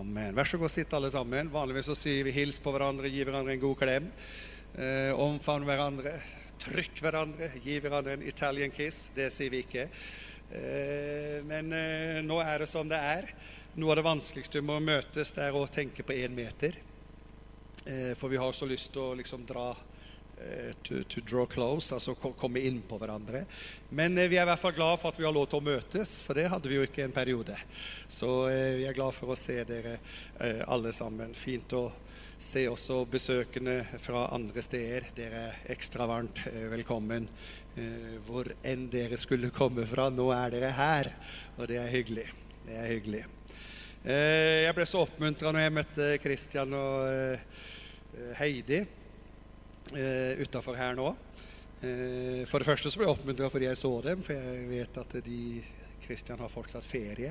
Amen. Vær så god, sitt alle sammen. Vanligvis så sier vi hils på hverandre, gi hverandre en god klem. Eh, omfavn hverandre, trykk hverandre, gi hverandre en Italian kiss. Det sier vi ikke. Eh, men eh, nå er det som det er. Noe av det vanskeligste med å møtes, det er å tenke på én meter. Eh, for vi har så lyst til å liksom dra to, to, draw close, altså komme inn på hverandre. Men eh, vi er i hvert fall glad for at vi har lov til å møtes, for det hadde vi jo ikke en periode. Så eh, vi er glad for å se dere eh, alle sammen. Fint å se også besøkende fra andre steder. Dere er ekstra varmt eh, velkommen hvor enn dere skulle komme fra. Nå er dere her, og det er hyggelig. Det er hyggelig. Jeg ble så oppmuntra når jeg møtte Christian og Heidi eh, utafor her nå. Eh, for det første så ble jeg oppmuntra fordi jeg så dem, for jeg vet at de Kristian har fortsatt ferie,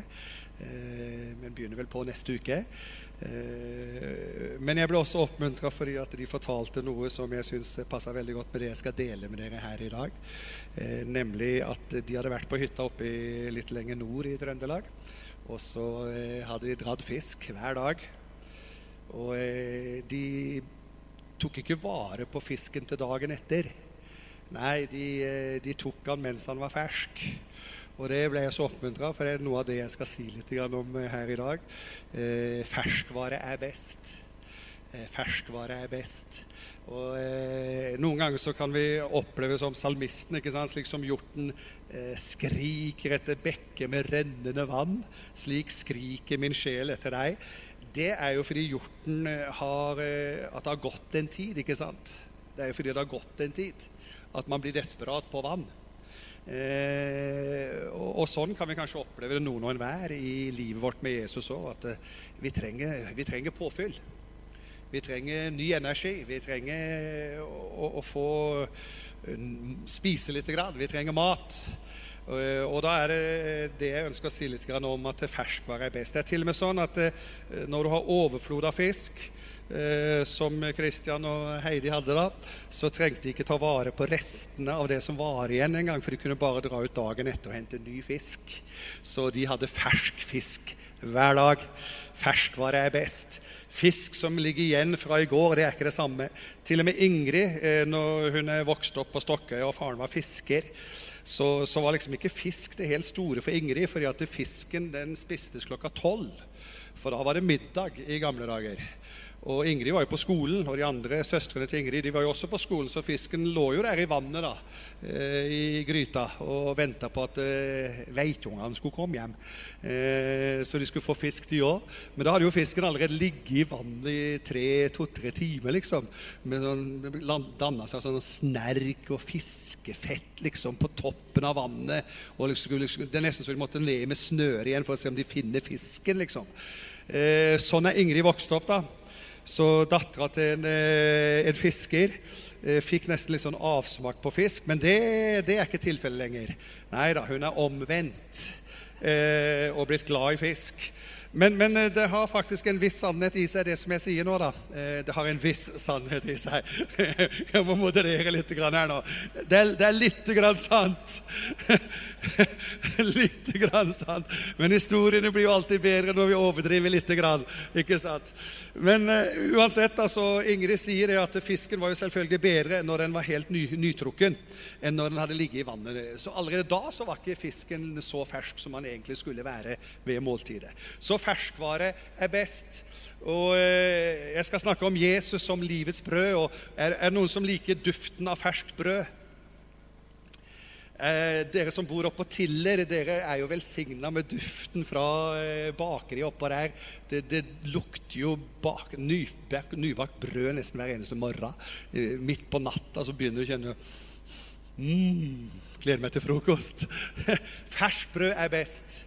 eh, men begynner vel på neste uke. Eh, men jeg ble også oppmuntra fordi at de fortalte noe som jeg syns passer veldig godt med det jeg skal dele med dere her i dag. Eh, nemlig at de hadde vært på hytta oppe i, litt lenger nord i Trøndelag. Og så eh, hadde de dratt fisk hver dag. Og de tok ikke vare på fisken til dagen etter. Nei, de, eh, de tok han mens han var fersk. Og det ble jeg så oppmuntra, for det er noe av det jeg skal si litt om eh, her i dag. Eh, ferskvare er best. Eh, ferskvare er best. Og eh, Noen ganger så kan vi oppleve som salmisten, ikke sant? slik som hjorten eh, skriker etter bekker med rennende vann. Slik skriker min sjel etter deg det er jo fordi hjorten eh, har eh, At det har gått en tid, ikke sant? Det er jo fordi det har gått en tid at man blir desperat på vann. Eh, og, og, sånn kan vi kanskje oppleve det noen og enhver i livet vårt med Jesus òg. At eh, vi, trenger, vi, trenger, påfyll. Vi trenger ny energi. Vi trenger å, å, få spise litt. Vi trenger mat. Eh, og da er det det jeg ønsker å si litt om at ferskvare er best. Det er til og med sånn at eh, når du har overflod av fisk, eh, som Kristian og Heidi hadde da, så trengte de ikke ta vare på restene av det som var igjen engang, for de kunne bare dra ut dagen etter og hente ny fisk. Så de hadde fersk fisk hver dag. Ferskvare er best. Fisk som ligger igjen fra i går, det er ikke det samme. Til og med Ingrid, når hun er vokst opp på Stokkøy og faren var fisker, så, så, var liksom ikke fisk det helt store for Ingrid. fordi at fisken den spistes klokka tolv. For da var det middag i gamle dager. Og Ingrid var jo på skolen, og de andre søstrene til Ingrid de var jo også på skolen, så fisken lå jo der i vannet da, eh, i gryta og venta på at eh, veitungene skulle komme hjem. Eh, så de skulle få fisk, de òg. Men da hadde jo fisken allerede ligget i vannet i tre, to-tre timer, liksom. Med sånn, Danna seg sånn snerk og fiskefett liksom på toppen av vannet. og liksom, liksom, Det er nesten så de måtte ned med snøre igjen for å se om de finner fisken, liksom. Sånn er Ingrid vokst opp, da. Så dattera til en, eh, en, fisker eh, fikk nesten litt sånn avsmak på fisk. Men det, det er ikke tilfellet lenger. Nei da, hun er omvendt eh, og blitt glad i fisk. Men, men, eh, det har faktisk en viss sannhet i seg, det som jeg sier nå. da. Det har en viss sannhet i seg. Jeg må moderere litt her nå. Det er, det er lite grann sant. lite grann sant. Men historiene blir jo alltid bedre når vi overdriver lite grann. Ikke sant? Men uh, uansett, altså, Ingrid sier at fisken var jo selvfølgelig bedre når den var helt ny, nytrukken, enn når den hadde ligget i vannet. Så allerede da så var ikke fisken så fersk som den egentlig skulle være ved måltidet. Så ferskvare er best. Og uh, Jeg skal snakke om Jesus som livets brød. og er det noen som liker duften av ferskt brød? Eh, dere som bor oppå Tiller, dere er jo velsigna med duften fra eh, bakeriet oppå der. Det, det, lukter jo bak, nybakt, nybakt brød nesten hver eneste morgen. Eh, midt på natta så begynner du å kjenne mm, Gleder meg til frokost. Ferskt brød er best.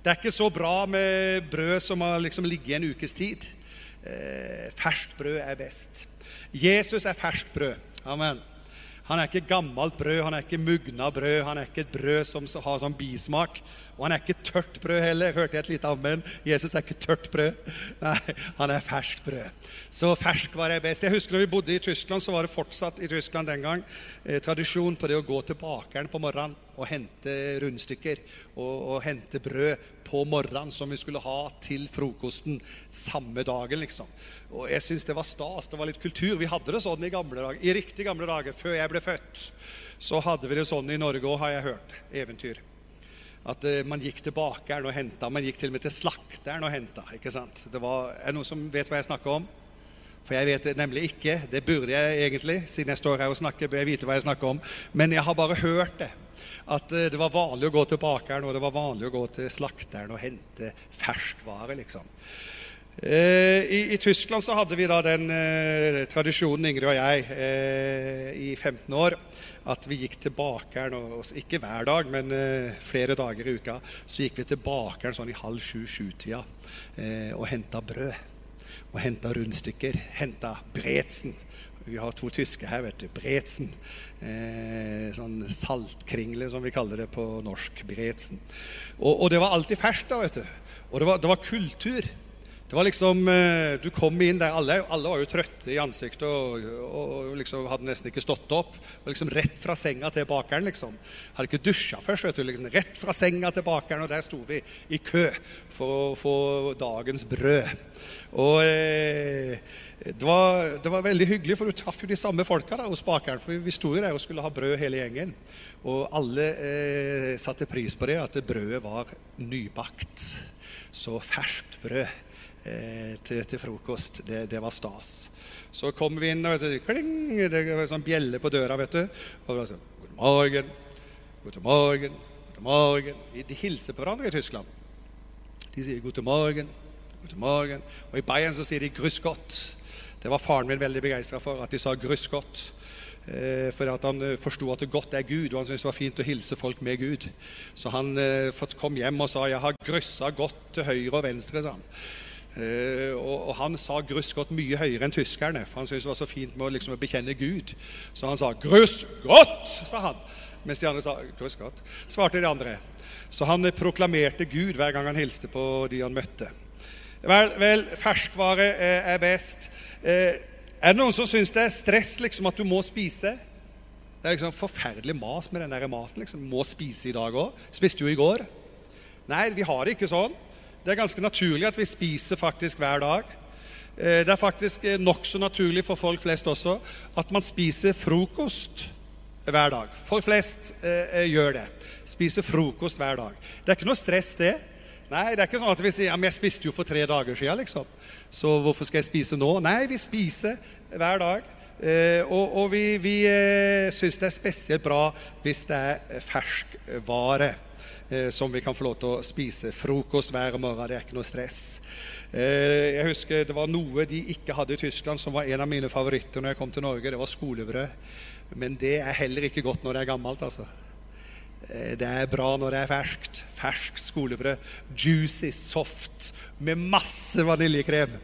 Det er ikke så bra med brød som har liksom ligget en ukes tid. Eh, ferskt brød er best. Jesus er ferskt brød. Amen. Han er ikke gammelt brød, han er ikke mugna brød, han er ikke et brød som har sånn bismak. Og han er ikke tørt brød heller. Hørte jeg et lite ammen? Jesus er ikke tørt brød. Nei, han er ferskt brød. Så fersk var det best. Jeg husker når vi bodde i Tyskland, så var det fortsatt i Tyskland den gang eh, tradisjon på det å gå til bakeren på morgenen og hente rundstykker og, og hente brød på morgenen som vi skulle ha til frokosten samme dagen. liksom. Og jeg syns det var stas. Det var litt kultur. Vi hadde det sånn i gamle dager, i riktig gamle dager, før jeg ble født. Så hadde vi det sånn i Norge òg, har jeg hørt. Eventyr. At uh, man gikk til bakeren og henta. Man gikk til og med til slakteren og henta. Det er det noen som vet hva jeg snakker om? For jeg vet det nemlig ikke. Det burde jeg egentlig, siden jeg står her og snakker. bør jeg vite hva jeg snakker om. Men jeg har bare hørt det. At uh, det var vanlig å gå til bakeren og det var vanlig å gå til slakteren og hente ferskvare. liksom. Uh, i, i, Tyskland så hadde vi da den tradisjonen, Ingrid og jeg, i 15 år at vi gikk til bakeren, og, ikke hver dag, men eh, flere dager i uka, så gikk vi til bakeren sånn i halv sju-sju-tida eh, og henta brød. Og henta rundstykker. Henta Bretzen. Vi har to tyske her, vet du. Bretzen. Eh, sånn saltkringle, som vi kaller det på norsk. Bretzen. Og, og det var alltid ferskt da, vet du. Og det var, det var kultur. Det var liksom, eh, Du kom inn der, alle, alle var jo trøtte i ansiktet og, og, liksom hadde nesten ikke stått opp. Og liksom Rett fra senga til bakeren. liksom. Hadde ikke dusja først. vet du, liksom Rett fra senga til bakeren, og der sto vi i kø for å få dagens brød. Og eh, det, var, det, var, veldig hyggelig, for du traff jo de samme folka da, hos bakeren. For vi sto jo der og skulle ha brød hele gjengen. Og alle eh, satte pris på det, at brødet var nybakt. Så ferskt brød til, til, frokost. Det, det, var stas. Så kom vi inn, og det, kling, det var sånn bjelle på døra. vet du. Og så, sånn, God morgen, god morgen, god morgen. De hilser på hverandre i Tyskland. De sier god morgen, god morgen. Og i Bayern så sier de 'grüß godt'. Det var faren min veldig begeistra for, at de sa 'grüß godt'. Eh, for at han eh, forsto at godt er Gud, og han syntes det var fint å hilse folk med Gud. Så han eh, kom hjem og sa 'jeg har grøssa godt til høyre og venstre', sa han. Uh, og, og, han sa 'grøss godt' mye høyere enn tyskerne. For han syntes det var så fint med å liksom, bekjenne Gud. Så han sa 'grøss godt', sa han. Mens de andre sa 'grøss godt', svarte de andre. Så han uh, proklamerte Gud hver gang han hilste på de han møtte. Vel, vel ferskvare uh, er best. er det noen som syns det er stress liksom, at du må spise? Det er liksom forferdelig mas med den der maten. liksom, Må spise i dag òg. Spiste jo i går. Nei, vi har det ikke sånn. Det er ganske naturlig at vi spiser faktisk hver dag. Eh, det er faktisk eh, nokså naturlig for folk flest også at man spiser frokost hver dag. Folk flest eh, gjør det. Spiser frokost hver dag. Det er ikke noe stress, det. Nei, det er ikke sånn at vi sier ja, men jeg spiste jo for tre dager siden, liksom. Så hvorfor skal jeg spise nå? Nei, vi spiser hver dag. Eh, og, og, vi, vi eh, syns det er spesielt bra hvis det er ferskvare eh, som vi kan få lov til å spise. Frokost hver morgen, det er ikke noe stress. Eh, jeg husker Det var noe de ikke hadde i Tyskland, som var en av mine favoritter når jeg kom til Norge. Det var skolebrød. Men det er heller ikke godt når det er gammelt. altså. Eh, det er bra når det er ferskt. Ferskt skolebrød. Juicy, soft, med masse vaniljekrem.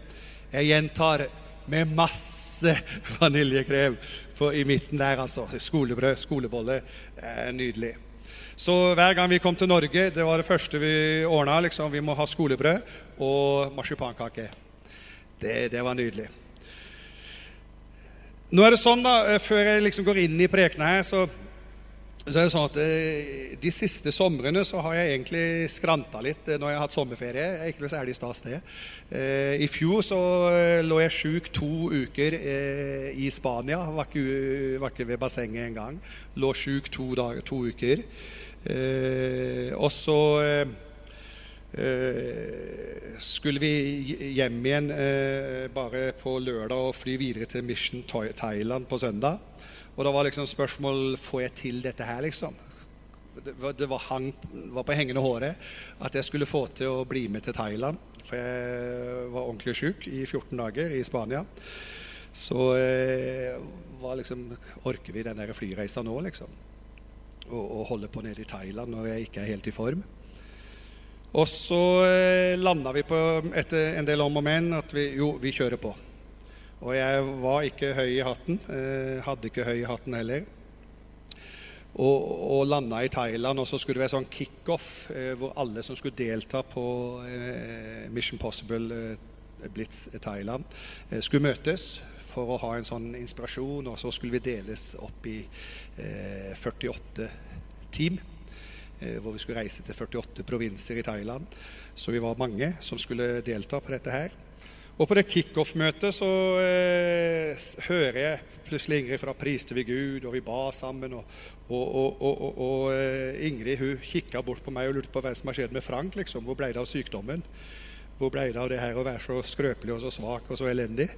Jeg gjentar med masse vaniljekrem for i midten der, altså. Skolebrød, skolebolle. nydelig. Så hver gang vi kom til Norge, det var det første vi ordna. Liksom, vi må ha skolebrød og marsipankake. Det, det, var nydelig. Nå er det sånn, da, eh, før jeg liksom går inn i prekena her, så, så, er det sånn at eh, de siste somrene så har jeg egentlig skranta litt eh, når jeg har hatt sommerferie. Jeg er ikke noe særlig stas, det. I fjor så lå jeg sjuk to uker i Spania. Var ikke, var ikke ved bassenget engang. Lå sjuk to, to uker. Eh, og så eh, eh, skulle vi hjem igjen bare på lørdag og fly videre til Mission Thailand på søndag. Og da var liksom spørsmål får jeg til dette her, liksom. Det, var, det var, hang, var, på hengende håret at jeg skulle få til å bli med til Thailand. For jeg var ordentlig sjuk i 14 dager i Spania. Så eh, liksom, Orker vi den der flyreisa nå, liksom? Og, og holde på nede i Thailand når jeg ikke er helt i form. Og så eh, landa vi på, etter en del om og men, at vi, jo, vi kjører på. Og jeg var ikke høy i hatten. Eh, hadde ikke høy i hatten heller. Og, og landa i Thailand, og så skulle det være sånn kickoff eh, hvor alle som skulle delta på eh, Mission Possible eh, Blitz Thailand, eh, skulle møtes for å ha en sånn inspirasjon. Og så skulle vi deles opp i eh, 48 team. eh, hvor vi skulle reise til 48 provinser i Thailand. Så vi var mange som skulle delta på dette her. Og på det kickoff-møtet så eh, hører jeg plutselig Ingrid fra 'Priste vi Gud', og vi ba sammen. Og, og, og, og eh, Ingrid hun kikka bort på meg og lurte på hva som har skjedd med Frank. liksom. Hvor ble det av sykdommen? Hvor ble det av det her å være så skrøpelig og så svak og så elendig?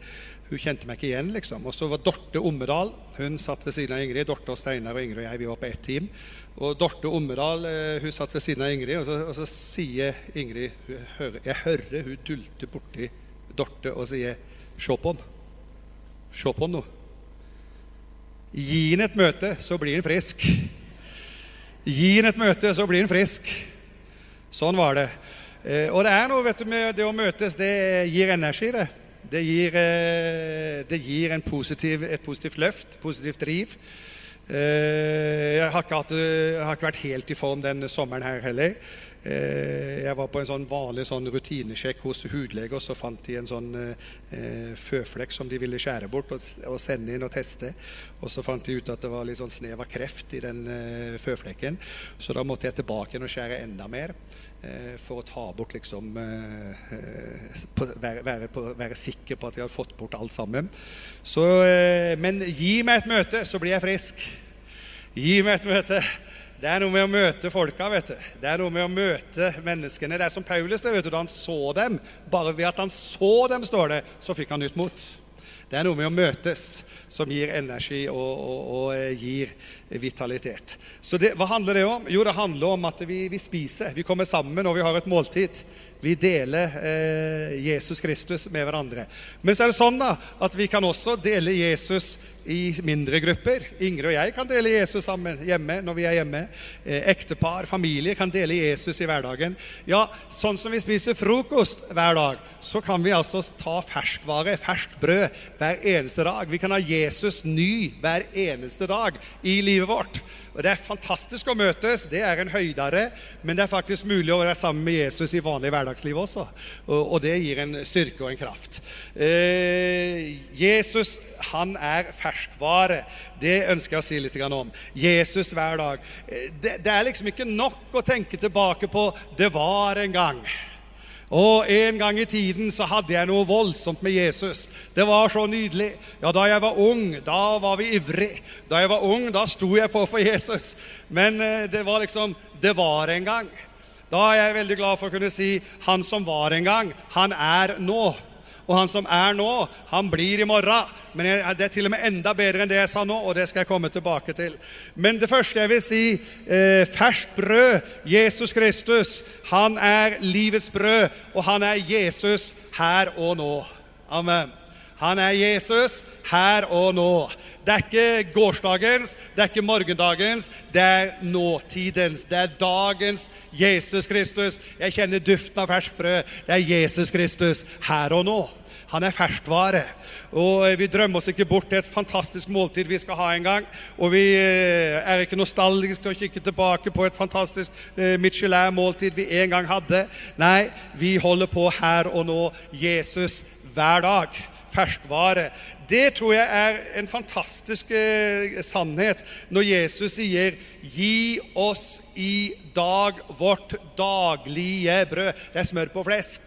Hun kjente meg ikke igjen, liksom. Og så var Dorte Ommedal. Hun satt ved siden av Ingrid. Dorte og Steinar og Ingrid og jeg vi var på ett team. Og Dorte Ommedal eh, hun satt ved siden av Ingrid, og så, og så sier Ingrid Jeg hører hun dulter borti Dorte og sier 'Se på ham. Se på ham nå'. Gi ham et møte, så blir han frisk. Gi ham et møte, så blir han frisk. Sånn var det. Eh, og det er noe vet du, med det å møtes. Det gir energi, det. Det gir, eh, det gir positiv, et positivt løft, positivt driv. Eh, jeg har, hatt, jeg har, ikke vært helt i form denne sommeren her heller. Eh, jeg var på en sånn vanlig sånn rutinesjekk hos hudlege, og så fant de en sånn eh, føflekk som de ville skjære bort og, og, sende inn og teste. Og så fant de ut at det var litt sånn snev av kreft i den eh, føflekken. Så da måtte jeg tilbake og skjære enda mer eh, for å ta bort liksom eh, på, være, være, på, være, sikker på at de hadde fått bort alt sammen. Så, eh, men gi meg et møte, så blir jeg frisk. Gi meg et møte. Det er noe med å møte folka. vet du. Det er noe med å møte menneskene. Det er som Paulus det, vet du, da han så dem. Bare ved at han så dem, står det, så fikk han nytt mot. Det er noe med å møtes som gir energi og, og, og eh, gir vitalitet. Så det, hva handler det om? Jo, det handler om at vi, vi spiser. Vi kommer sammen, og vi har et måltid. Vi deler eh, Jesus Kristus med hverandre. Men så er det sånn da, at vi kan også dele Jesus i mindre grupper. Ingrid og jeg kan dele Jesus sammen hjemme når vi er hjemme. Eh, ektepar, familie kan dele Jesus i hverdagen. Ja, sånn som vi spiser frokost hver dag, så kan vi altså ta ferskvare, ferskt brød, hver eneste dag. Vi kan ha Jesus ny hver eneste dag i livet vårt. Og Det er fantastisk å møtes. Det er en høydere. Men det er faktisk mulig å være sammen med Jesus i vanlig hverdagsliv også. Og, og det gir en styrke og en kraft. Eh, Jesus han er ferskvare. Det ønsker jeg å si litt om. Jesus hver dag. Eh, det, det er liksom ikke nok å tenke tilbake på 'det var en gang'. Og en gang i tiden så hadde jeg noe voldsomt med Jesus. Det var så nydelig. Ja, Da jeg var ung, da var vi ivrig. Da jeg var ung, da sto jeg på for Jesus. Men eh, det var liksom Det var en gang. Da er jeg veldig glad for å kunne si han som var en gang, han er nå. Og han som er nå, han blir i morgen. Men det er til og med enda bedre enn det jeg sa nå, og det skal jeg komme tilbake til. Men det første jeg vil si eh, ferskt brød. Jesus Kristus. Han er livets brød, og han er Jesus her og nå. Amen. Han er Jesus her og nå. Det er ikke gårsdagens, det er ikke morgendagens, det er nåtidens. Det er dagens Jesus Kristus. Jeg kjenner duften av ferskt brød. Det er Jesus Kristus her og nå. Han er ferskvare. Og Vi drømmer oss ikke bort til et fantastisk måltid vi skal ha en gang. Og vi eh, er ikke nostalgiske og kikker tilbake på et fantastisk eh, Michelin-måltid vi en gang hadde. Nei, vi holder på her og nå. Jesus hver dag. Ferskvare. Det tror jeg er en fantastisk eh, sannhet når Jesus sier 'Gi oss i dag vårt daglige brød'. Det er smør på flesk.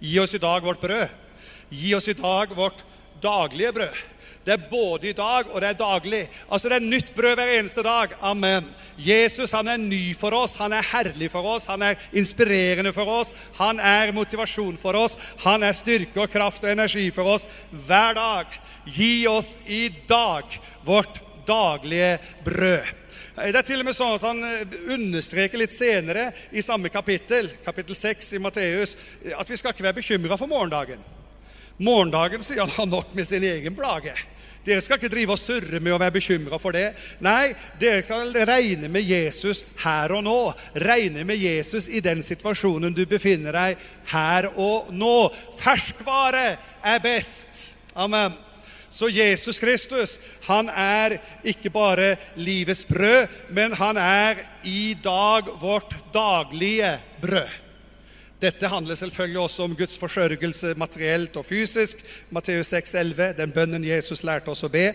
Gi oss i dag vårt brød. Gi oss i dag vårt daglige brød. Det er både i dag og det er daglig. Altså Det er nytt brød hver eneste dag. Amen. Jesus han er ny for oss, han er herlig for oss, han er inspirerende for oss. Han er motivasjon for oss, han er styrke og kraft og energi for oss hver dag. Gi oss i dag vårt daglige brød. Det er til og med sånn at Han eh, understreker litt senere i samme kapittel, kapittel 6 i Matteus, at vi skal ikke være bekymra for morgendagen. Morgendagen sier han har nok med sin egen plage. Dere skal ikke drive og surre med å være bekymra for det. Nei, dere skal regne med Jesus her og nå. Regne med Jesus i den situasjonen du befinner deg her og nå. Ferskvare er best. Amen. Så Jesus Kristus, han er ikke bare livets brød, men han er i dag vårt daglige brød. Dette handler selvfølgelig også om Guds forsørgelse materielt og fysisk. Matteus 6,11, den bønnen Jesus lærte oss å be.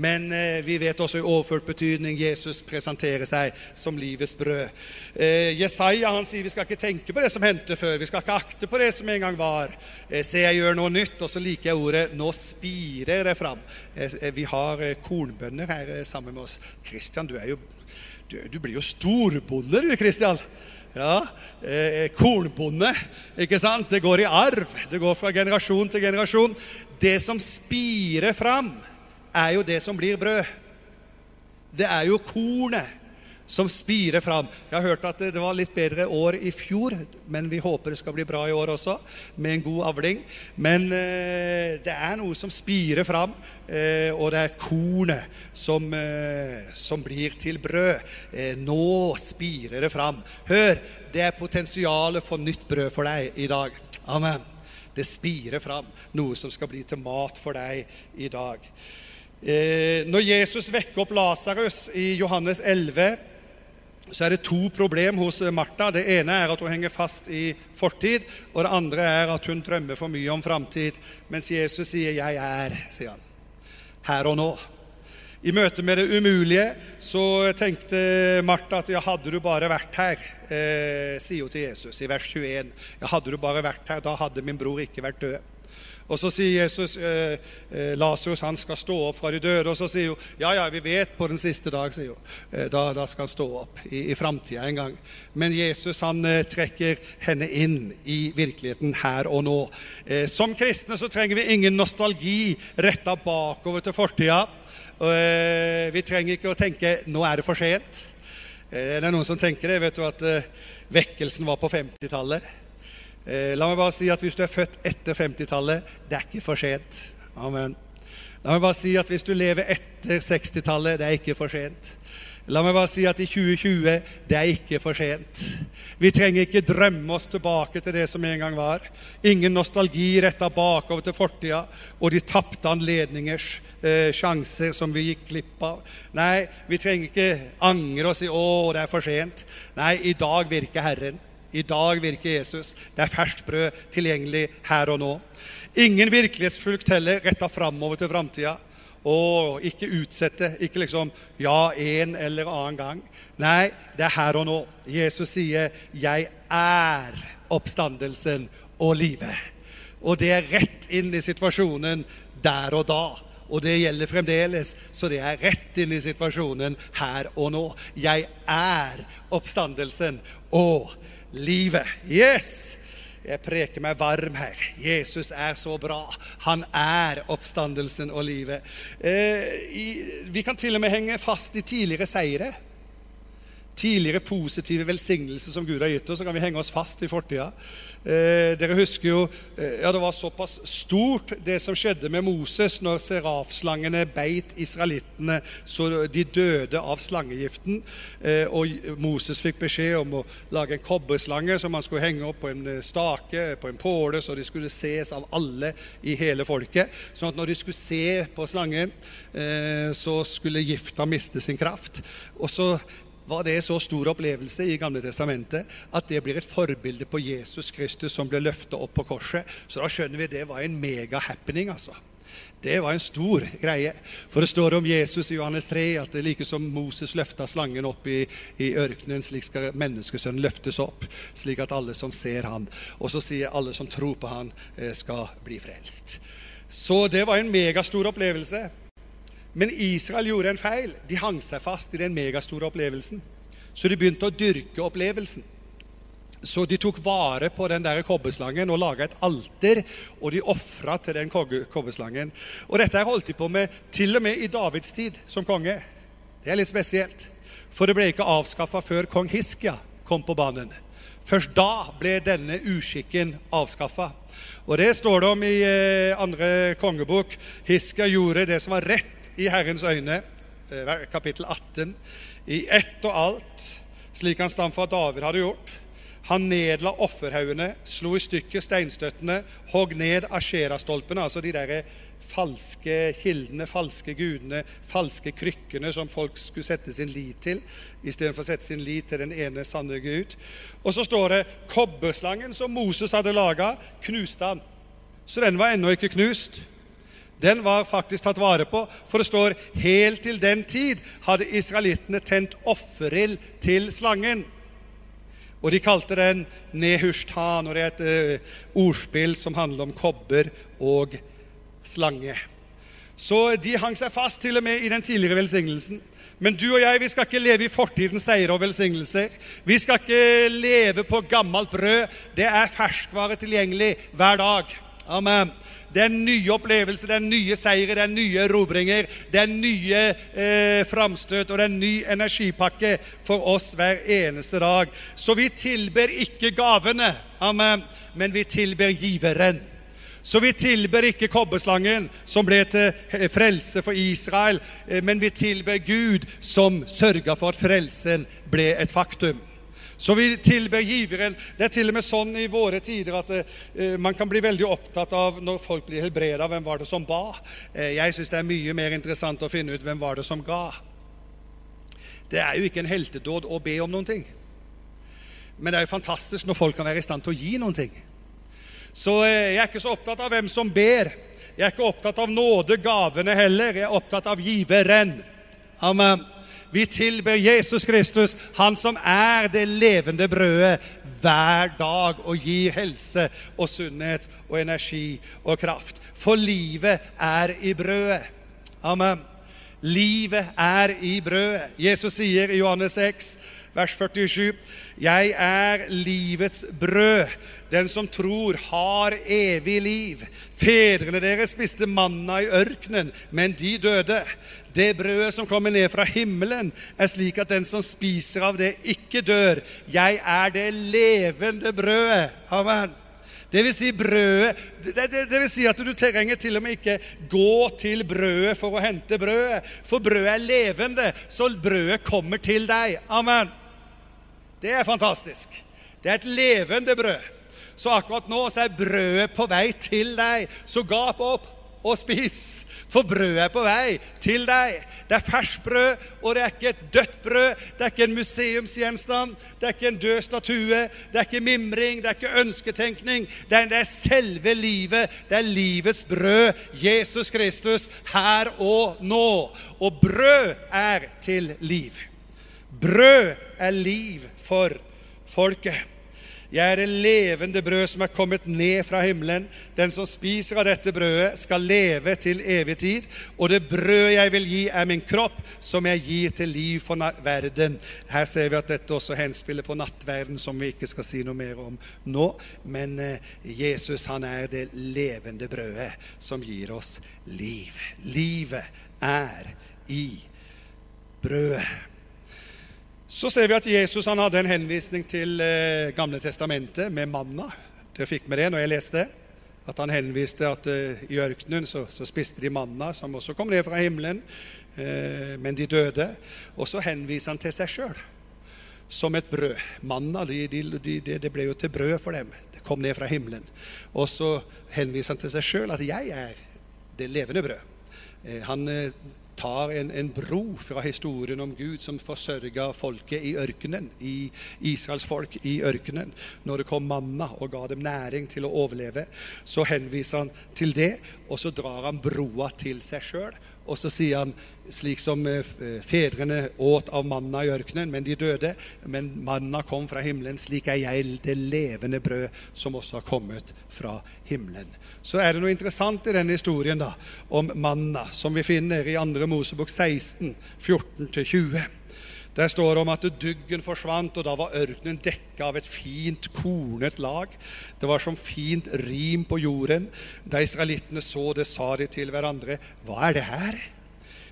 Men eh, vi vet også i overført betydning Jesus presenterer seg som livets brød. Eh, Jesaja han sier vi skal ikke tenke på det som hendte før. Vi skal ikke akte på det som en gang var. Eh, se, jeg gjør noe nytt. Og så liker jeg ordet 'nå spirer det fram'. Eh, eh, vi har eh, kornbønder her sammen med oss. Kristian, du du, du blir jo storbonde, du, Kristian. Ja, eh, Kornbonde. ikke sant? Det går i arv. Det går fra generasjon til generasjon. Det som spirer fram, er jo det som blir brød. Det er jo kornet som spirer fram. Jeg har hørt at det var litt bedre år i fjor, men vi håper det skal bli bra i år også, med en god avling. Men eh, det er noe som spirer fram, eh, og det er kornet som, eh, som blir til brød. Eh, nå spirer det fram. Hør, det er potensialet for nytt brød for deg i dag. Amen. Det spirer fram noe som skal bli til mat for deg i dag. Eh, når Jesus vekker opp Lasarus i Johannes 11 så er det to problem hos Martha. Det ene er at hun henger fast i fortid, og det andre er at hun drømmer for mye om framtid. Mens Jesus sier 'Jeg er', sier han. Her og nå. I møte med det umulige så tenkte Martha at ja, hadde du bare vært her, eh, sier hun til Jesus i vers 21. Ja, hadde du bare vært her, da hadde min bror ikke vært død. Og så sier Jesus eh, eh, Lasarus han skal stå opp fra de døde. Og så sier hun ja, ja, vi vet på den siste dag, sier hun. Eh, da, da, skal han stå opp i, i framtida en gang. Men Jesus han eh, trekker henne inn i virkeligheten her og nå. Eh, som kristne så trenger vi ingen nostalgi retta bakover til fortida. Eh, vi trenger ikke å tenke 'nå er det for sent'. det er noen som tenker det. Vet du at vekkelsen var på 50-tallet? Eh, la meg bare si at hvis du er født etter 50-tallet, det er ikke for sent. Amen. La meg bare si at hvis du lever etter 60-tallet, det er ikke for sent. La meg bare si at i 2020, det er ikke for sent. Vi trenger ikke drømme oss tilbake til det som en gang var. Ingen nostalgi retta bakover til fortida og de tapte anledningers eh, sjanser som vi gikk glipp av. Nei, vi trenger ikke angre oss i 'Å, det er for sent'. Nei, i dag virker Herren. I dag virker Jesus. Det er ferskt brød tilgjengelig her og nå. Ingen virkelighetsflukt heller retta framover til framtida. Og ikke utsette. Ikke liksom ja, en eller annen gang. Nei, det er her og nå. Jesus sier 'Jeg er oppstandelsen og livet'. Og det er rett inn i situasjonen der og da. Og det gjelder fremdeles, så det er rett inn i situasjonen her og nå. Jeg er oppstandelsen og livet livet. Yes! Jeg preker meg varm her. Jesus er så bra. Han er oppstandelsen og livet. Eh, vi kan til og med henge fast i tidligere seire. Tidligere positive velsignelser som Gud har gitt oss. Så kan vi henge oss fast i fortida. Eh, dere husker jo eh, ja, Det var såpass stort, det som skjedde med Moses når serafslangene beit israelittene så de døde av slangegiften. Eh, og Moses fikk beskjed om å lage en kobberslange som han skulle henge opp på en eh, stake, på en påle, så de skulle ses av alle i hele folket. Sånn at når de skulle se på slangen, eh, så skulle gifta miste sin kraft. Og så var det så stor opplevelse i Gamle Testamentet at det blir et forbilde på Jesus Kristus som ble løfta opp på korset. Så da skjønner vi det var en mega-happening, altså. Det var en stor greie. For det står om Jesus i Johannes 3 at det er like som Moses løfta slangen opp i, i ørkenen, slik skal menneskesønnen løftes opp, slik at alle som ser han, og så sier alle som tror på han, eh, skal bli frelst. Så det var en megastor opplevelse. Men Israel gjorde en feil. De hang seg fast i den megastore opplevelsen. Så de begynte å dyrke opplevelsen. Så de tok vare på den der kobberslangen og laga et alter, og de ofra til den kobberslangen. Og dette holdt de på med til og med i Davids tid som konge. Det er litt spesielt. For det ble ikke avskaffa før kong Hiskia kom på banen. Først da ble denne uskikken avskaffa. Og det står det om i eh, andre kongebok. Hiskia gjorde det som var rett i Herrens øyne, eh, kapittel 18, i ett og alt, slik hans stamfar David hadde gjort. Han nedla offerhaugene, slo i stykker steinstøttene, hogg ned asherastolpene, altså de der falske kildene, falske gudene, falske krykkene som folk skulle sette sin lit til, istedenfor å sette sin lit til den ene sanne Gud. Og så står det kobberslangen som Moses hadde laga, knuste han. Så den var ennå ikke knust. Den var faktisk tatt vare på, for det står helt til den tid hadde israelittene tent offerild til slangen. Og de kalte den Nehushtan, og det er et uh, ordspill som handler om kobber og slange. Så de hang seg fast til og med i den tidligere velsignelsen. Men du og jeg vi skal ikke leve i fortidens seier og velsignelser. Vi skal ikke leve på gammelt brød. Det er ferskvare tilgjengelig hver dag. Amen. Det er nye opplevelser, det er nye seire, det er nye erobringer, det er nye eh, framstøt, og det er en ny energipakke for oss hver eneste dag. Så vi tilber ikke gavene, amen, men vi tilber giveren. Så vi tilber ikke kobberslangen, som ble til frelse for Israel, eh, men vi tilber Gud, som sørga for at frelsen ble et faktum. Så vi tilber giveren. Det er til og med sånn i våre tider at eh, man kan bli veldig opptatt av når folk blir helbreda, hvem var det som ba? Eh, jeg syns det er mye mer interessant å finne ut hvem var det som ga. Det er jo ikke en heltedåd å be om noen ting. Men det er jo fantastisk når folk kan være i stand til å gi noen ting. Så eh, jeg er ikke så opptatt av hvem som ber. Jeg er ikke opptatt av nådegavene heller. Jeg er opptatt av giveren. Amen. Vi tilber Jesus Kristus, han som er det levende brødet hver dag og gir helse og sunnhet og energi og kraft. For livet er i brødet. Amen. Livet er i brødet. Jesus sier i Johannes 6, vers 47, 'Jeg er livets brød. Den som tror, har evig liv.' Fedrene deres spiste manna i ørkenen, men de døde. Det brødet som kommer ned fra himmelen, er slik at den som spiser av det, ikke dør. Jeg er det levende brødet. Amen. Det vil si brødet det, det, det, vil si at du trenger til og med ikke gå til brødet for å hente brødet. For brødet er levende, så brødet kommer til deg. Amen. Det er fantastisk. Det er et levende brød. Så akkurat nå så er brødet på vei til deg. Så gap opp og spis. For brødet er på vei til deg. Det er ferskbrød, og det er ikke et dødt brød. Det er ikke en museumsgjenstand, det er ikke en død statue, det er ikke mimring, det er ikke ønsketenkning. Det er, det er selve livet. Det er livets brød, Jesus Kristus, her og nå. Og brød er til liv. Brød er liv for folket. Jeg er det levende brød som er kommet ned fra himmelen. Den som spiser av dette brødet, skal leve til evig tid. Og det brød jeg vil gi, er min kropp, som jeg gir til liv for verden. Her ser vi at dette også henspiller på nattverden, som vi ikke skal si noe mer om nå. Men eh, Jesus, han er det levende brødet som gir oss liv. Livet er i brødet. Så ser vi at Jesus hadde en henvisning til eh, Gamle testamentet med manna. Dere fikk med det når jeg leste det. At han henviste at eh, i ørkenen så, så, spiste de manna, som også kom ned fra himmelen. Eh, men de døde. Og så henviser han til seg sjøl som et brød. Manna de, de, de, det ble jo til brød for dem. Det kom ned fra himmelen. Og så henviser han til seg sjøl at 'jeg er det levende brød'. Eh, han eh, tar en, en, bro fra historien om Gud som forsørga folket i ørkenen, i Israels folk i ørkenen. Når det kom manna og ga dem næring til å overleve, så henviser han til det, og så drar han broa til seg sjøl og så sier han slik som eh, fedrene åt av manna i ørkenen, men de døde. Men manna kom fra himmelen. Slik er jeg det levende brød som også har kommet fra himmelen. Så er det noe interessant i denne historien da, om manna, som vi finner i 2. Mosebok 16, 14-20. Der står det om at duggen forsvant, og da var ørkenen dekka av et fint, kornet lag. Det var som fint rim på jorden. Da israelittene så det, sa de til hverandre, 'Hva er det her?'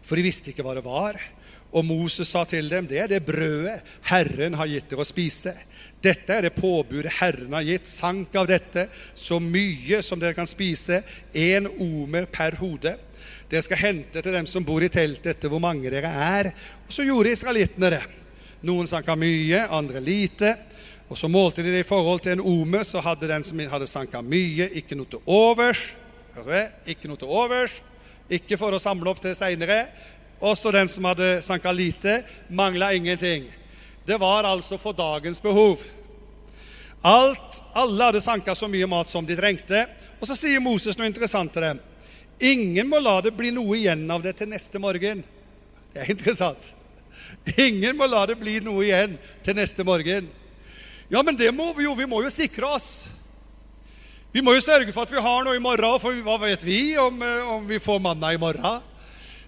For de visste ikke hva det var. Og Moses sa til dem, 'Det er det brødet Herren har gitt dere å spise.' 'Dette er det påbudet Herren har gitt. Sank av dette så mye som dere kan spise, én omer per hode.' Dere skal hente til dem som bor i teltet, etter hvor mange dere er. Og så gjorde israelittene det. Noen sanka mye, andre lite. Og så målte de det i forhold til en ome, så hadde den som hadde sanka mye, ikke noe til overs. Ikke noe til overs. Ikke for å samle opp til seinere. Også den som hadde sanka lite, mangla ingenting. Det var altså for dagens behov. Alt, alle hadde sanka så mye mat som de trengte. Og så sier Moses noe interessant til dem. Ingen må la det bli noe igjen av det til neste morgen. Det er interessant. Ingen må la det bli noe igjen til neste morgen. Ja, men det må vi jo. Vi må jo sikre oss. Vi må jo sørge for at vi har noe i morgen, for hva vet vi om, eh, om vi får manna i morgen?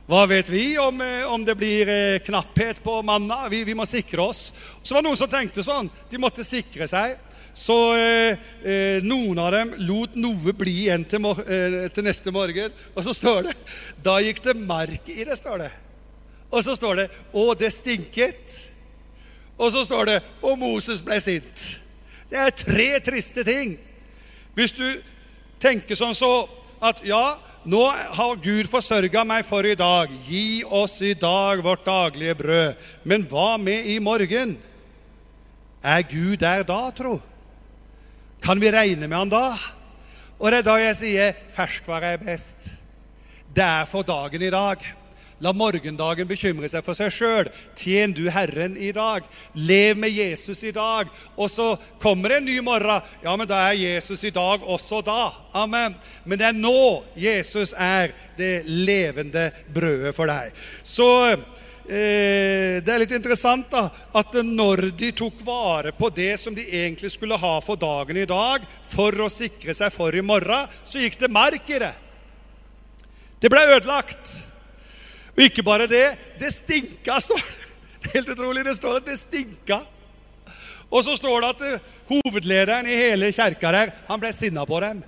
Hva vet vi om, eh, om det blir eh, knapphet på manna? Vi, vi, må sikre oss. Så var det noen som tenkte sånn. De måtte sikre seg. Så eh, noen av dem lot noe bli igjen til, eh, til, neste morgen. Og så står det Da gikk det mark i det, står det. Og så står det Og det stinket. Og så står det Og Moses ble sint. Det er tre triste ting. Hvis du tenker sånn så at ja, nå har Gud forsørga meg for i dag. Gi oss i dag vårt daglige brød. Men hva med i morgen? Er Gud der da, tro? Kan vi regne med han da? Og det er da jeg sier ferskvare er best. Det er for dagen i dag. La morgendagen bekymre seg for seg sjøl. Tjen du Herren i dag. Lev med Jesus i dag. Og så kommer det en ny morgen. Ja, men da er Jesus i dag også da. Amen. Men det er nå Jesus er det levende brødet for deg. Så eh, det er litt interessant da, at når de tok vare på det som de egentlig skulle ha for dagen i dag, for å sikre seg for i morgen, så gikk det mark i det. Det ble ødelagt. Og ikke bare det, det stinka, står det. Helt utrolig. Det står at det stinka. Og så står det at eh, hovedlederen i hele kjerka der, han ble sinna på dem.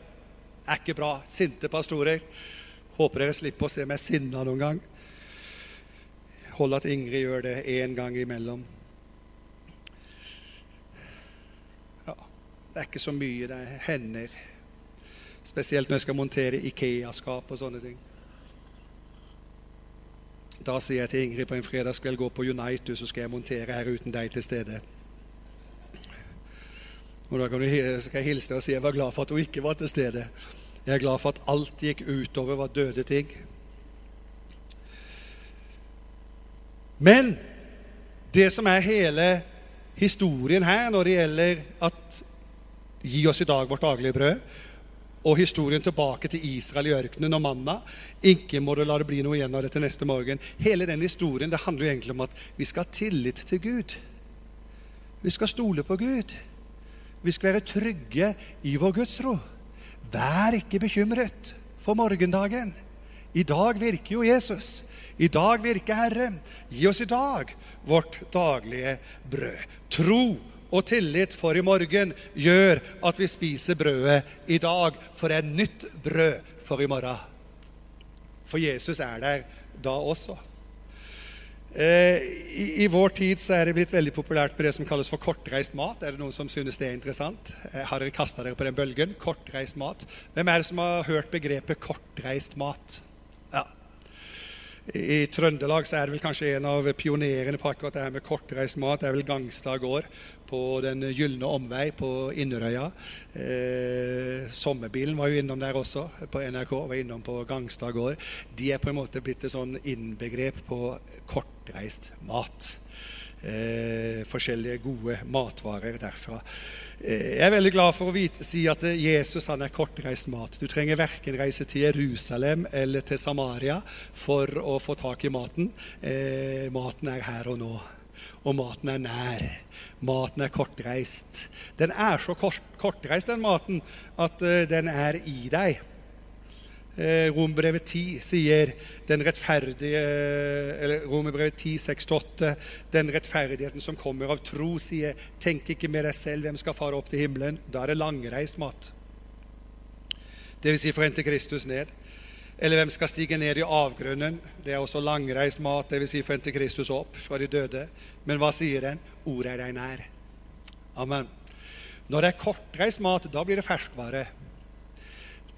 Er ikke bra. Sinte pastorer. Håper dere slipper å se meg sinna noen gang. Hold at Ingrid gjør det én gang imellom. Ja, det er ikke så mye. Det hender. Spesielt når jeg skal montere Ikea-skap og sånne ting. Da sier jeg til Ingrid på en fredagskveld gå på Unite, så skal jeg montere her uten deg til stede. Og Da kan du, skal jeg hilse deg og si jeg var glad for at hun ikke var til stede. Jeg er glad for at alt gikk utover var døde ting. Men det som er hele historien her når det gjelder at gi oss i dag vårt daglige brød, og historien tilbake til Israel i ørkenen og manna. Ikke må du la det bli noe igjen av det til neste morgen. Hele den historien det handler jo egentlig om at vi skal ha tillit til Gud. Vi skal stole på Gud. Vi skal være trygge i vår gudstro. Vær ikke bekymret for morgendagen. I dag virker jo Jesus. I dag virker Herre. Gi oss i dag vårt daglige brød. Tro og tillit for i morgen gjør at vi spiser brødet i dag, for det er nytt brød for i morgen. For Jesus er der da også. Eh, i, I, vår tid så er det blitt veldig populært med det som kalles for kortreist mat. Er det noen som synes det er interessant? Eh, har dere kasta dere på den bølgen? Kortreist mat. Hvem er det som har hørt begrepet kortreist mat? I Trøndelag så er det vel kanskje en av pionerene på akkurat det her med kortreist mat. Det er vel Gangstad gård på Den gylne omvei på Inderøya. Eh, sommerbilen var jo innom der også, på NRK. Var innom på Gangstad gård. De er på en måte blitt et sånn innbegrep på kortreist mat. Eh, forskjellige gode matvarer derfra. Eh, jeg er veldig glad for å vite, si at Jesus han er kortreist mat. Du trenger verken reise til Jerusalem eller til Samaria for å få tak i maten. Eh, maten er her og nå og maten er nær. Maten er kortreist. Den er så kort, kortreist, den maten, at uh, den er i deg. Uh, Romerbrevet 10 sier den rettferdige eller Romerbrevet 10, 6-8 Den rettferdigheten som kommer av tro, sier Tenk ikke med deg selv hvem skal fare opp til himmelen. Da er det langreist mat. Det vil si for en til Kristus ned. Eller hvem skal stige ned i avgrunnen? Det er også langreist mat, dvs. Si for Kristus opp fra de døde. Men hva sier den? Ordet er deg nær. Amen. Når det er kortreist mat, da blir det ferskvare.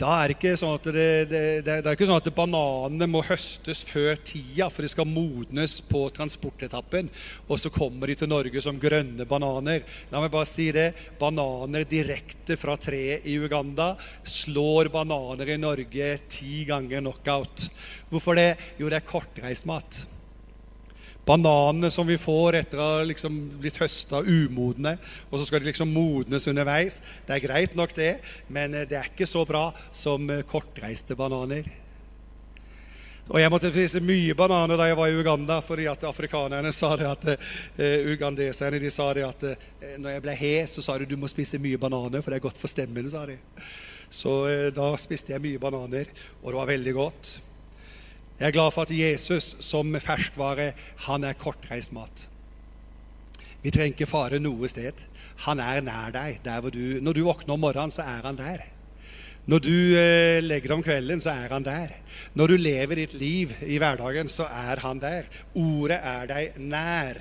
Da er det ikke sånn at, det, det, det, er ikke sånn at bananene må høstes før tida, for de skal modnes på transportetappen. Og så kommer de til Norge som grønne bananer. La meg bare si det. Bananer direkte fra treet i Uganda slår bananer i Norge ti ganger knockout. Hvorfor det? Jo, det er kortreist mat. Bananene som vi får etter å ha liksom blitt høsta umodne, og så skal de liksom modnes underveis. Det er greit nok, det, men eh, det er ikke så bra som eh, kortreiste bananer. Og jeg måtte spise mye bananer da jeg var i Uganda, fordi at afrikanerne sa det at uh, ugandeserne de sa det at uh, når jeg ble hes, så sa de du må spise mye bananer, for det er godt for stemmen. sa de. Så uh, da spiste jeg mye bananer, og det var veldig godt. Jeg er glad for at Jesus som ferskvare, han er kortreist mat. Vi trenger ikke fare noe sted. Han er nær deg. Du, når du våkner om morgenen, så er han der. Når du eh, legger deg om kvelden, så er han der. Når du lever ditt liv i hverdagen, så er han der. Ordet er deg nær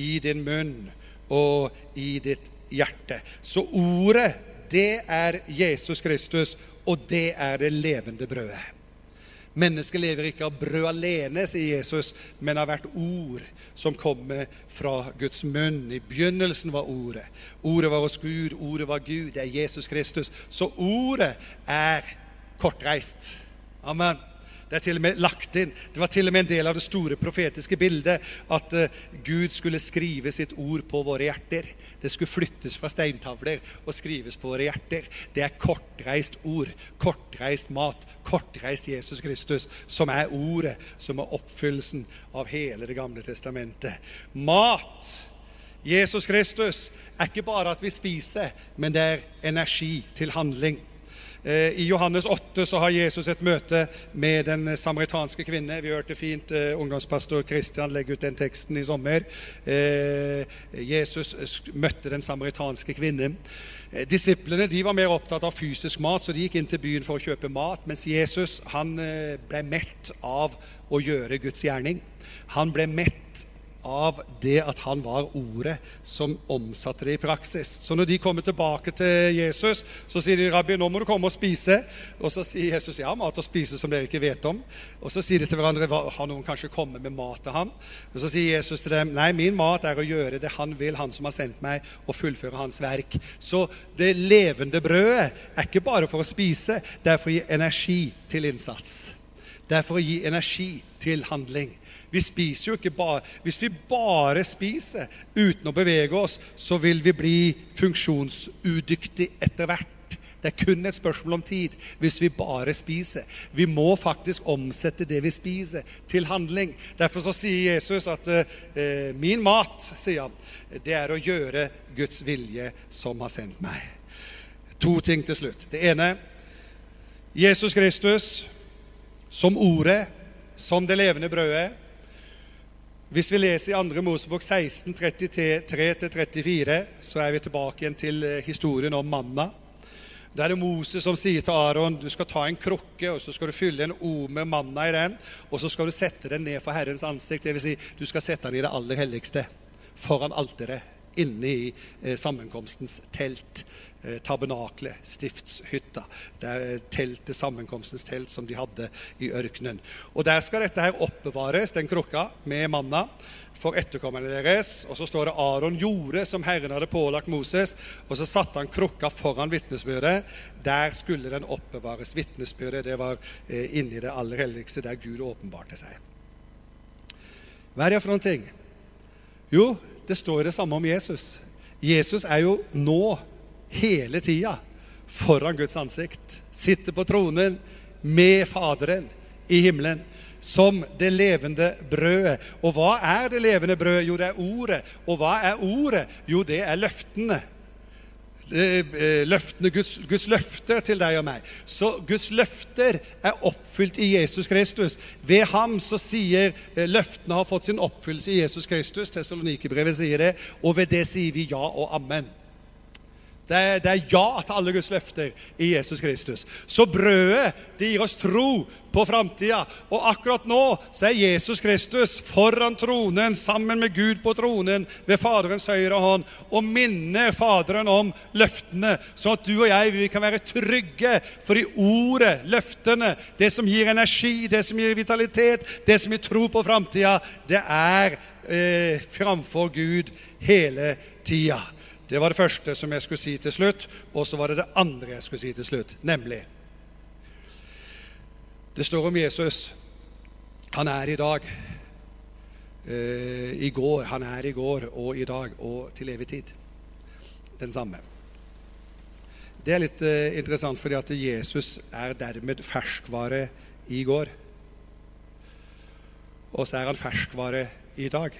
i din munn og i ditt hjerte. Så ordet, det er Jesus Kristus, og det er det levende brødet. Mennesket lever ikke av brød alene, sier Jesus, men av hvert ord som kommer fra Guds munn. I begynnelsen var Ordet. Ordet var hos Gud, ordet var Gud. Det er Jesus Kristus. Så ordet er kortreist. Amen. Det er til og med lagt inn. Det var til og med en del av det store profetiske bildet at uh, Gud skulle skrive sitt ord på våre hjerter. Det skulle flyttes fra steintavler og skrives på våre hjerter. Det er kortreist ord, kortreist mat, kortreist Jesus Kristus, som er ordet, som er oppfyllelsen av hele Det gamle testamentet. Mat, Jesus Kristus, er ikke bare at vi spiser, men det er energi til handling. Eh, I Johannes 8 så har Jesus et møte med den samaritanske kvinne. Vi hørte fint eh, ungdomspastor Kristian legge ut den teksten i sommer. Eh, Jesus møtte den samaritanske kvinnen. Disiplene de var mer opptatt av fysisk mat, så de gikk inn til byen for å kjøpe mat. Mens Jesus han ble mett av å gjøre Guds gjerning. Han ble mett av det at han var ordet som omsatte det i praksis. Så når de kommer tilbake til Jesus, så sier de, 'Rabbi, nå må du komme og spise.' Og så sier Jesus, 'Ja, mat å spise som dere ikke vet om.' Og så sier de til hverandre, 'Har noen kanskje kommet med mat til ham?' Og så sier Jesus til dem, 'Nei, min mat er å gjøre det han vil, han som har sendt meg, og fullføre hans verk.' Så det levende brødet er ikke bare for å spise, det er for å gi energi til innsats. Det er for å gi energi til handling. Vi spiser jo ikke bare Hvis vi bare spiser uten å bevege oss, så vil vi bli funksjonsudyktig etter hvert. Det er kun et spørsmål om tid hvis vi bare spiser. Vi må faktisk omsette det vi spiser, til handling. Derfor så sier Jesus at eh, 'min mat', sier han, 'det er å gjøre Guds vilje som har sendt meg'. To ting til slutt. Det ene Jesus Kristus som Ordet, som det levende brødet hvis vi leser i 2. Mosebok 16, 33-34, så er vi tilbake igjen til eh, historien om manna. Det er det Moses som sier til Aron du skal ta en krukke og så skal du fylle en O med manna i den, og så skal du sette den ned for Herrens ansikt. Dvs. Si, du skal sette den i det aller helligste, foran alteret, inne i eh, sammenkomstens telt tabernaklet, stiftshytta. Det teltet, sammenkomstens telt som de hadde i ørkenen. Og Der skal dette her oppbevares, den krukka med manna, for etterkommerne deres. Og så står det Aron gjorde som Herren hadde pålagt Moses, og så satte han krukka foran vitnesbyrdet. Der skulle den oppbevares. Vitnesbyrdet det var eh, inni det aller helligste, der Gud åpenbarte seg. Hva er det for noen ting? Jo, det står det samme om Jesus. Jesus er jo nå hele tida foran Guds ansikt. Sitter på tronen med Faderen i himmelen som det levende brødet. Og hva er det levende brødet? Jo, det er ordet. Og hva er ordet? Jo, det er løftene. Eh, løftene Guds, Guds løfter til deg og meg. Så Guds løfter er oppfylt i Jesus Kristus. Ved ham så sier eh, løftene har fått sin oppfyllelse i Jesus Kristus. Tessalonikerbrevet sier det. Og ved det sier vi ja og amen. Det er, det er, ja til alle Guds løfter i Jesus Kristus. Så brødet det gir oss tro på framtida. Og akkurat nå så er Jesus Kristus foran tronen sammen med Gud på tronen ved Faderens høyre hånd og minner Faderen om løftene, sånn at du og jeg vi kan være trygge. For i ordet, løftene, det som gir energi, det som gir vitalitet, det som gir tro på framtida, det er eh, framfor Gud hele tida. Det var det første som jeg skulle si til slutt. Og så var det det andre jeg skulle si til slutt, nemlig Det står om Jesus. Han er i dag. Eh, I går. Han er i går og i dag og til evig tid. Den samme. Det er litt eh, interessant fordi at Jesus er dermed ferskvare i går. Og så er han ferskvare i dag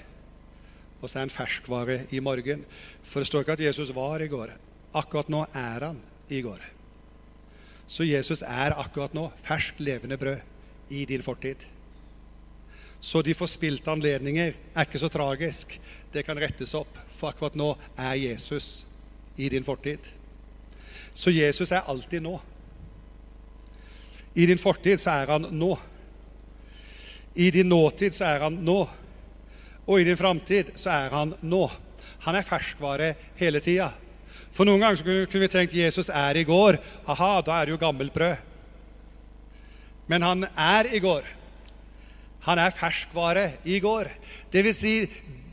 og så er han ferskvare i morgen. For det står ikke at Jesus var i går. Akkurat nå er han i går. Så Jesus er akkurat nå ferskt, levende brød i din fortid. Så de forspilte anledninger er ikke så tragisk. Det kan rettes opp, for akkurat nå er Jesus i din fortid. Så Jesus er alltid nå. I din fortid så er han nå. I din nåtid så er han nå. Og i din framtid så er han nå. Han er ferskvare hele tida. For noen ganger kunne vi tenkt Jesus er i går. Aha, da er det jo gammelt brød. Men han er i går. Han er ferskvare i går. Det vil si,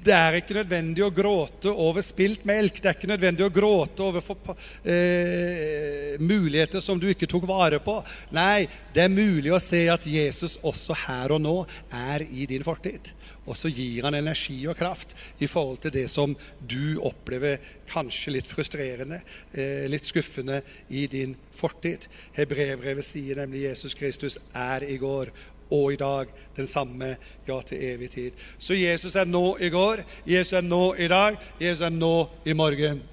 det er ikke nødvendig å gråte over spilt melk. Det er ikke nødvendig å gråte over for, eh, muligheter som du ikke tok vare på. Nei, det er mulig å se at Jesus også her og nå er i din fortid. Og så gir han energi og kraft i forhold til det som du opplever kanskje litt frustrerende, eh, litt skuffende i din fortid. Hebreerbrevet sier nemlig Jesus Kristus er i går og i dag den samme, ja, til evig tid. Så Jesus er nå i går, Jesus er nå i dag, Jesus er nå i morgen.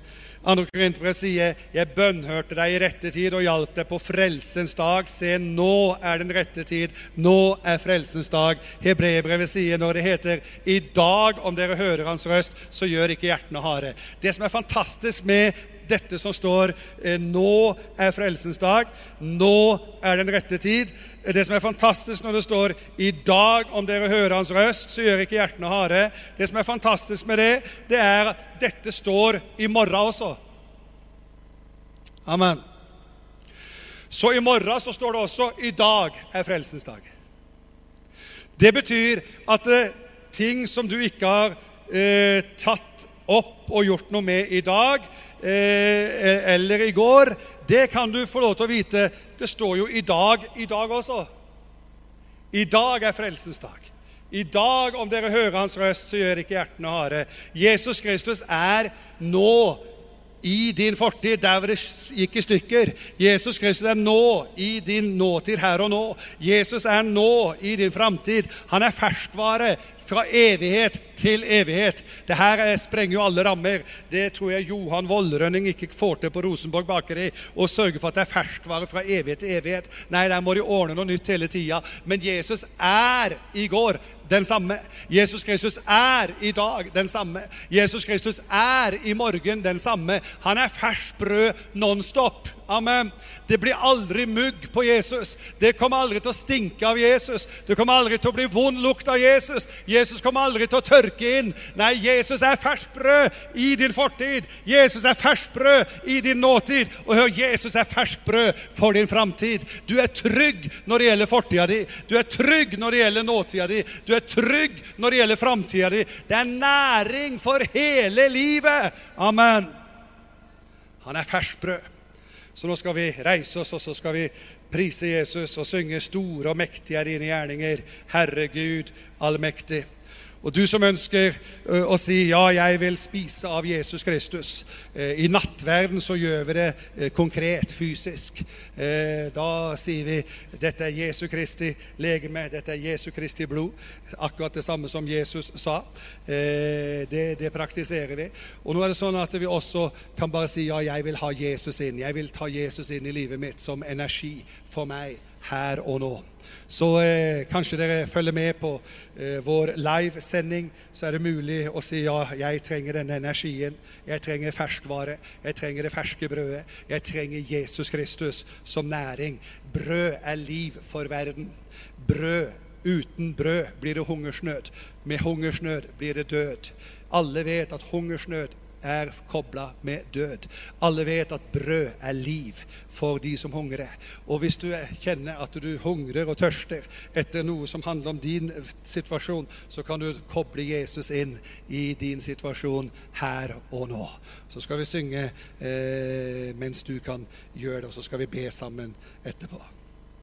Andre Korinterbrev sier, 'Jeg bønnhørte deg i rette tid og hjalp deg på frelsens dag.' Se, nå er den rette tid. Nå er frelsens dag. Hebreerbrevet sier når det heter, 'I dag, om dere hører Hans røst, så gjør ikke hjertene harde'. Det som er fantastisk med dette som står eh, 'Nå er frelsens dag', 'Nå er den rette tid', det som er fantastisk når det står 'I dag, om dere hører Hans røst, så gjør ikke hjertene harde'. Det som er fantastisk med det, det er at dette står i morgen også. Amen. Så i morgen så står det også 'I dag er frelsens dag'. Det betyr at det, ting som du ikke har eh, tatt opp og gjort noe med i dag eh, eller i går, det kan du få lov til å vite det står jo 'i dag' i dag også. I dag er frelsens dag. I dag, om dere hører hans røst, så gjør ikke hjertene harde. Jesus Kristus er nå i din fortid, der hvor det gikk i stykker. Jesus Kristus er nå i din nåtid her og nå. Jesus er nå i din framtid. Han er ferskvare fra evighet til evighet. Det her sprenger jo alle rammer. Det tror jeg Johan Vollrønning ikke får til på Rosenborg bakeri. Å sørge for at det er ferskvare fra evighet til evighet. Nei, der må de ordne noe nytt hele tida. Men Jesus er i går den samme. Jesus Kristus er i dag den samme. Jesus Kristus er i morgen den samme. Han er ferskt brød nonstop. Amen. Det blir aldri mugg på Jesus. Det kommer aldri til å stinke av Jesus. Det kommer aldri til å bli vond lukt av Jesus. Jesus kommer aldri til å tørke inn. Nei, Jesus er ferskt brød i din fortid. Jesus er ferskt brød i din nåtid. Og hør, Jesus er ferskt brød for din framtid. Du er trygg når det gjelder fortida di. Du er trygg når det gjelder nåtida di. Du er trygg når det gjelder framtida di. Det er næring for hele livet. Amen. Han er ferskt brød. Så nå skal vi reise oss, og så skal vi prise Jesus og synge store og mektige er dine gjerninger, Herre Gud allmektig. Og du som ønsker å si ja, jeg vil spise av Jesus Kristus. I nattverden så gjør vi det konkret, fysisk. Da sier vi dette er Jesu Kristi legeme, dette er Jesu Kristi blod. Akkurat det samme som Jesus sa. Det, det praktiserer vi. Og nå er det sånn at vi også kan bare si ja, jeg vil ha Jesus inn. Jeg vil ta Jesus inn i livet mitt som energi for meg her og nå. Så eh, kanskje dere følger med på eh, vår livesending. Så er det mulig å si ja, jeg trenger denne energien. Jeg trenger ferskvare. Jeg trenger det ferske brødet. Jeg trenger Jesus Kristus som næring. Brød er liv for verden. Brød Uten brød blir det hungersnød. Med hungersnød blir det død. Alle vet at hungersnød er kobla med død. Alle vet at brød er liv for de som hungrer. Og hvis du kjenner at du hungrer og tørster etter noe som handler om din situasjon, så kan du koble Jesus inn i din situasjon her og nå. Så skal vi synge eh, mens du kan gjøre det, og så skal vi be sammen etterpå.